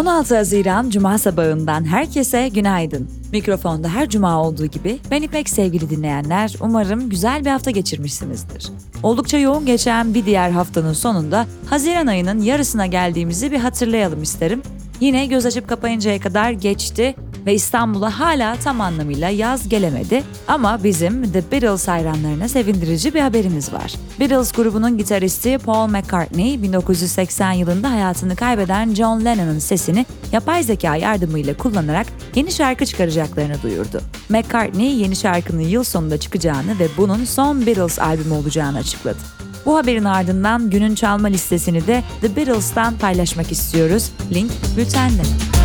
16 Haziran Cuma sabahından herkese günaydın. Mikrofonda her cuma olduğu gibi ben İpek sevgili dinleyenler umarım güzel bir hafta geçirmişsinizdir. Oldukça yoğun geçen bir diğer haftanın sonunda Haziran ayının yarısına geldiğimizi bir hatırlayalım isterim. Yine göz açıp kapayıncaya kadar geçti ve İstanbul'a hala tam anlamıyla yaz gelemedi ama bizim The Beatles hayranlarına sevindirici bir haberimiz var. Beatles grubunun gitaristi Paul McCartney 1980 yılında hayatını kaybeden John Lennon'ın sesini yapay zeka yardımıyla kullanarak yeni şarkı çıkaracaklarını duyurdu. McCartney yeni şarkının yıl sonunda çıkacağını ve bunun son Beatles albümü olacağını açıkladı. Bu haberin ardından günün çalma listesini de The Beatles'tan paylaşmak istiyoruz. Link bültende.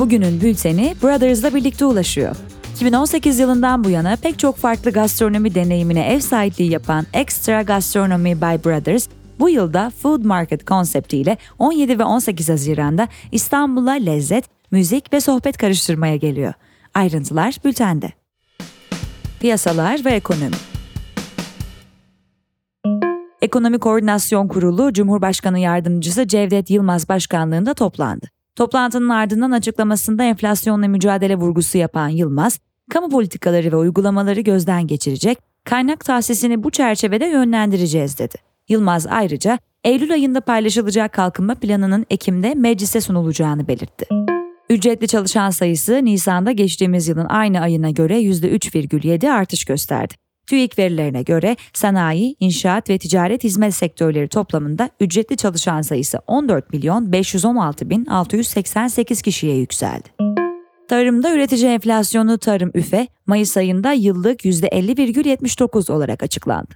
Bugünün bülteni Brothers'la birlikte ulaşıyor. 2018 yılından bu yana pek çok farklı gastronomi deneyimine ev sahipliği yapan Extra Gastronomy by Brothers, bu yılda Food Market konseptiyle 17 ve 18 Haziran'da İstanbul'a lezzet, müzik ve sohbet karıştırmaya geliyor. Ayrıntılar bültende. Piyasalar ve ekonomi Ekonomi Koordinasyon Kurulu Cumhurbaşkanı Yardımcısı Cevdet Yılmaz başkanlığında toplandı. Toplantının ardından açıklamasında enflasyonla mücadele vurgusu yapan Yılmaz, kamu politikaları ve uygulamaları gözden geçirecek, kaynak tahsisini bu çerçevede yönlendireceğiz dedi. Yılmaz ayrıca Eylül ayında paylaşılacak kalkınma planının Ekim'de meclise sunulacağını belirtti. Ücretli çalışan sayısı Nisan'da geçtiğimiz yılın aynı ayına göre %3,7 artış gösterdi. TÜİK verilerine göre sanayi, inşaat ve ticaret hizmet sektörleri toplamında ücretli çalışan sayısı 14 milyon 516 bin 688 kişiye yükseldi. Tarımda üretici enflasyonu tarım üfe Mayıs ayında yıllık %50,79 olarak açıklandı.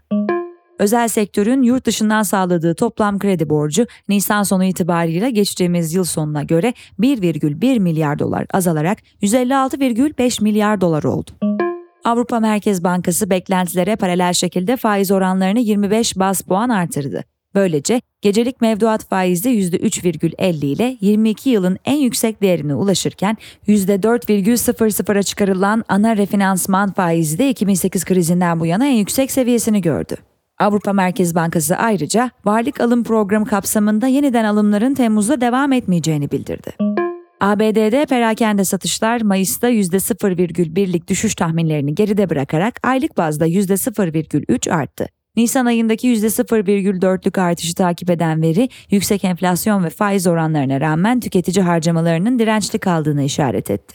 Özel sektörün yurt dışından sağladığı toplam kredi borcu Nisan sonu itibariyle geçtiğimiz yıl sonuna göre 1,1 milyar dolar azalarak 156,5 milyar dolar oldu. Avrupa Merkez Bankası beklentilere paralel şekilde faiz oranlarını 25 bas puan artırdı. Böylece gecelik mevduat faizi %3,50 ile 22 yılın en yüksek değerine ulaşırken %4,00'a çıkarılan ana refinansman faizi de 2008 krizinden bu yana en yüksek seviyesini gördü. Avrupa Merkez Bankası ayrıca varlık alım programı kapsamında yeniden alımların Temmuz'da devam etmeyeceğini bildirdi. ABD'de perakende satışlar Mayıs'ta %0,1'lik düşüş tahminlerini geride bırakarak aylık bazda %0,3 arttı. Nisan ayındaki %0,4'lük artışı takip eden veri, yüksek enflasyon ve faiz oranlarına rağmen tüketici harcamalarının dirençli kaldığını işaret etti.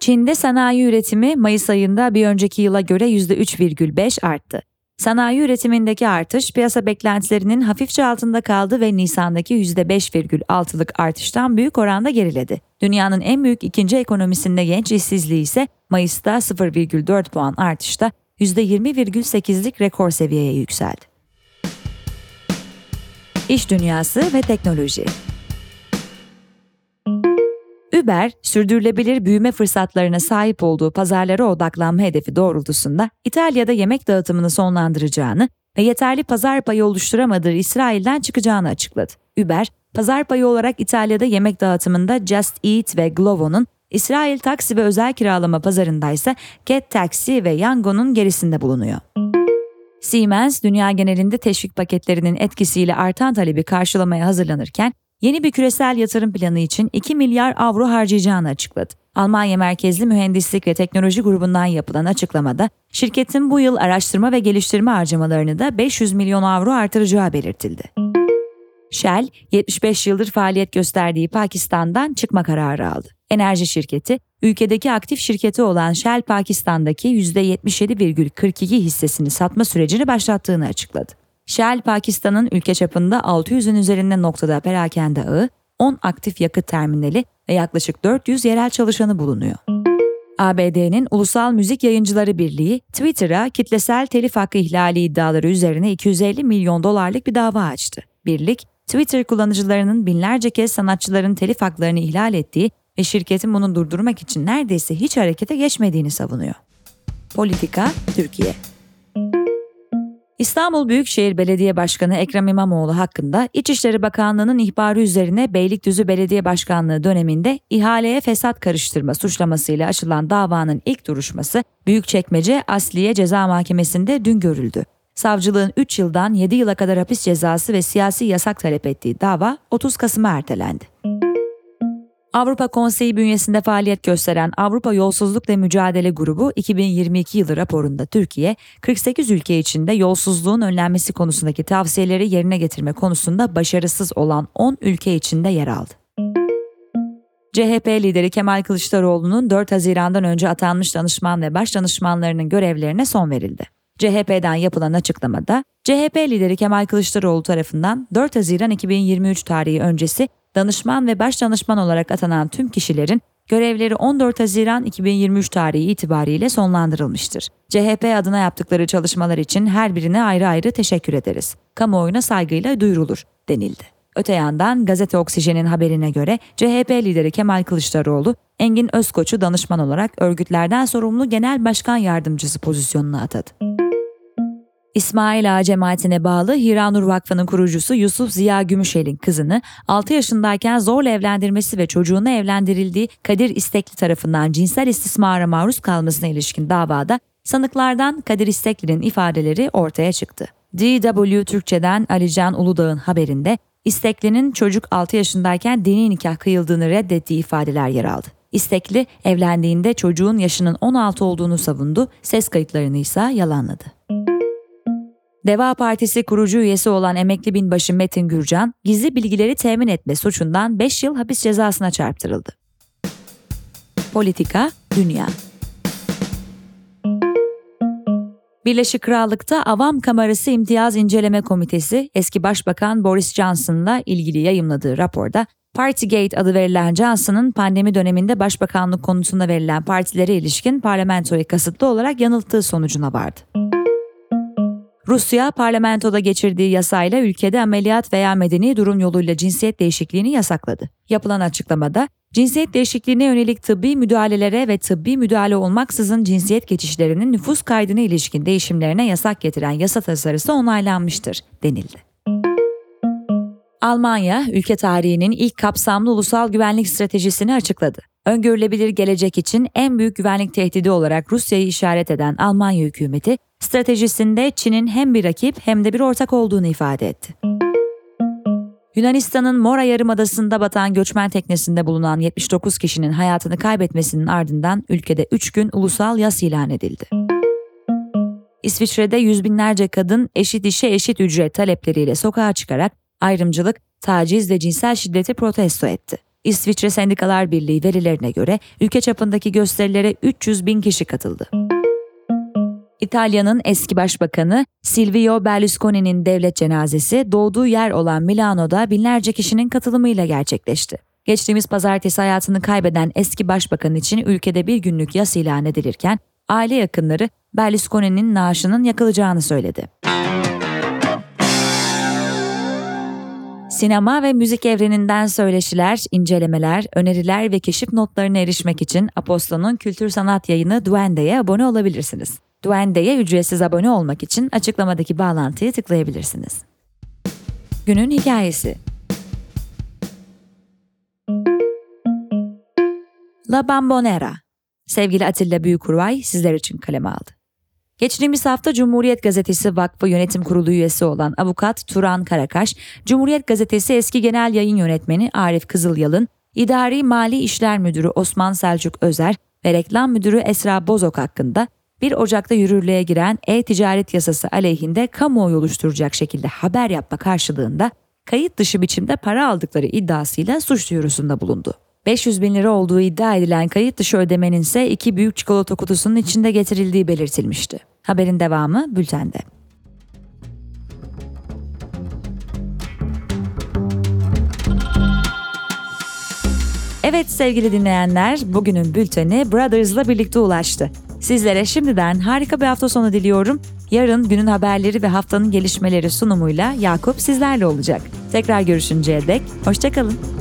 Çin'de sanayi üretimi Mayıs ayında bir önceki yıla göre %3,5 arttı. Sanayi üretimindeki artış piyasa beklentilerinin hafifçe altında kaldı ve Nisan'daki %5,6'lık artıştan büyük oranda geriledi. Dünyanın en büyük ikinci ekonomisinde genç işsizliği ise Mayıs'ta 0,4 puan artışta %20,8'lik rekor seviyeye yükseldi. İş dünyası ve teknoloji Uber, sürdürülebilir büyüme fırsatlarına sahip olduğu pazarlara odaklanma hedefi doğrultusunda İtalya'da yemek dağıtımını sonlandıracağını ve yeterli pazar payı oluşturamadığı İsrail'den çıkacağını açıkladı. Uber, pazar payı olarak İtalya'da yemek dağıtımında Just Eat ve Glovo'nun, İsrail taksi ve özel kiralama pazarındaysa Get Taxi ve Yango'nun gerisinde bulunuyor. Siemens, dünya genelinde teşvik paketlerinin etkisiyle artan talebi karşılamaya hazırlanırken, yeni bir küresel yatırım planı için 2 milyar avro harcayacağını açıkladı. Almanya merkezli mühendislik ve teknoloji grubundan yapılan açıklamada şirketin bu yıl araştırma ve geliştirme harcamalarını da 500 milyon avro artıracağı belirtildi. Shell, 75 yıldır faaliyet gösterdiği Pakistan'dan çıkma kararı aldı. Enerji şirketi, ülkedeki aktif şirketi olan Shell Pakistan'daki %77,42 hissesini satma sürecini başlattığını açıkladı. Shell Pakistan'ın ülke çapında 600'ün üzerinde noktada perakende ağı, 10 aktif yakıt terminali ve yaklaşık 400 yerel çalışanı bulunuyor. ABD'nin Ulusal Müzik Yayıncıları Birliği, Twitter'a kitlesel telif hakkı ihlali iddiaları üzerine 250 milyon dolarlık bir dava açtı. Birlik, Twitter kullanıcılarının binlerce kez sanatçıların telif haklarını ihlal ettiği ve şirketin bunu durdurmak için neredeyse hiç harekete geçmediğini savunuyor. Politika, Türkiye İstanbul Büyükşehir Belediye Başkanı Ekrem İmamoğlu hakkında İçişleri Bakanlığı'nın ihbarı üzerine Beylikdüzü Belediye Başkanlığı döneminde ihaleye fesat karıştırma suçlamasıyla açılan davanın ilk duruşması Büyükçekmece Asliye Ceza Mahkemesi'nde dün görüldü. Savcılığın 3 yıldan 7 yıla kadar hapis cezası ve siyasi yasak talep ettiği dava 30 Kasım'a ertelendi. Avrupa Konseyi bünyesinde faaliyet gösteren Avrupa Yolsuzlukla Mücadele Grubu 2022 yılı raporunda Türkiye, 48 ülke içinde yolsuzluğun önlenmesi konusundaki tavsiyeleri yerine getirme konusunda başarısız olan 10 ülke içinde yer aldı. CHP lideri Kemal Kılıçdaroğlu'nun 4 Haziran'dan önce atanmış danışman ve baş danışmanlarının görevlerine son verildi. CHP'den yapılan açıklamada, CHP lideri Kemal Kılıçdaroğlu tarafından 4 Haziran 2023 tarihi öncesi danışman ve baş danışman olarak atanan tüm kişilerin görevleri 14 Haziran 2023 tarihi itibariyle sonlandırılmıştır. CHP adına yaptıkları çalışmalar için her birine ayrı ayrı teşekkür ederiz. Kamuoyuna saygıyla duyurulur denildi. Öte yandan Gazete Oksijen'in haberine göre CHP lideri Kemal Kılıçdaroğlu, Engin Özkoç'u danışman olarak örgütlerden sorumlu genel başkan yardımcısı pozisyonuna atadı. İsmail Ağa cemaatine bağlı Hiranur Vakfı'nın kurucusu Yusuf Ziya Gümüşel'in kızını 6 yaşındayken zorla evlendirmesi ve çocuğuna evlendirildiği Kadir İstekli tarafından cinsel istismara maruz kalmasına ilişkin davada sanıklardan Kadir İstekli'nin ifadeleri ortaya çıktı. DW Türkçe'den Alican Uludağ'ın haberinde İstekli'nin çocuk 6 yaşındayken dini nikah kıyıldığını reddettiği ifadeler yer aldı. İstekli evlendiğinde çocuğun yaşının 16 olduğunu savundu, ses kayıtlarını ise yalanladı. Deva Partisi kurucu üyesi olan emekli binbaşı Metin Gürcan, gizli bilgileri temin etme suçundan 5 yıl hapis cezasına çarptırıldı. Politika, Dünya Birleşik Krallık'ta Avam Kamerası İmtiyaz İnceleme Komitesi eski Başbakan Boris Johnson'la ilgili yayımladığı raporda Partygate adı verilen Johnson'ın pandemi döneminde başbakanlık konusunda verilen partilere ilişkin parlamentoyu kasıtlı olarak yanılttığı sonucuna vardı. Rusya parlamentoda geçirdiği yasayla ülkede ameliyat veya medeni durum yoluyla cinsiyet değişikliğini yasakladı. Yapılan açıklamada cinsiyet değişikliğine yönelik tıbbi müdahalelere ve tıbbi müdahale olmaksızın cinsiyet geçişlerinin nüfus kaydına ilişkin değişimlerine yasak getiren yasa tasarısı onaylanmıştır denildi. Almanya, ülke tarihinin ilk kapsamlı ulusal güvenlik stratejisini açıkladı. Öngörülebilir gelecek için en büyük güvenlik tehdidi olarak Rusya'yı işaret eden Almanya hükümeti, stratejisinde Çin'in hem bir rakip hem de bir ortak olduğunu ifade etti. Yunanistan'ın Mora Yarımadası'nda batan göçmen teknesinde bulunan 79 kişinin hayatını kaybetmesinin ardından ülkede 3 gün ulusal yas ilan edildi. İsviçre'de yüz binlerce kadın eşit işe eşit ücret talepleriyle sokağa çıkarak ayrımcılık, taciz ve cinsel şiddeti protesto etti. İsviçre Sendikalar Birliği verilerine göre ülke çapındaki gösterilere 300 bin kişi katıldı. İtalya'nın eski başbakanı Silvio Berlusconi'nin devlet cenazesi doğduğu yer olan Milano'da binlerce kişinin katılımıyla gerçekleşti. Geçtiğimiz pazartesi hayatını kaybeden eski başbakan için ülkede bir günlük yas ilan edilirken aile yakınları Berlusconi'nin naaşının yakılacağını söyledi. Sinema ve müzik evreninden söyleşiler, incelemeler, öneriler ve keşif notlarına erişmek için Apostol'un kültür sanat yayını Duende'ye abone olabilirsiniz. Duende'ye ücretsiz abone olmak için açıklamadaki bağlantıya tıklayabilirsiniz. Günün Hikayesi La Bambonera Sevgili Atilla Büyükurvay sizler için kaleme aldı. Geçtiğimiz hafta Cumhuriyet Gazetesi Vakfı Yönetim Kurulu üyesi olan avukat Turan Karakaş, Cumhuriyet Gazetesi eski genel yayın yönetmeni Arif Kızılyalın, İdari Mali İşler Müdürü Osman Selçuk Özer ve Reklam Müdürü Esra Bozok hakkında 1 Ocak'ta yürürlüğe giren e-ticaret yasası aleyhinde kamuoyu oluşturacak şekilde haber yapma karşılığında kayıt dışı biçimde para aldıkları iddiasıyla suç duyurusunda bulundu. 500 bin lira olduğu iddia edilen kayıt dışı ödemenin ise iki büyük çikolata kutusunun içinde getirildiği belirtilmişti. Haberin devamı bültende. Evet sevgili dinleyenler, bugünün bülteni Brothers'la birlikte ulaştı. Sizlere şimdiden harika bir hafta sonu diliyorum. Yarın günün haberleri ve haftanın gelişmeleri sunumuyla Yakup sizlerle olacak. Tekrar görüşünceye dek hoşçakalın.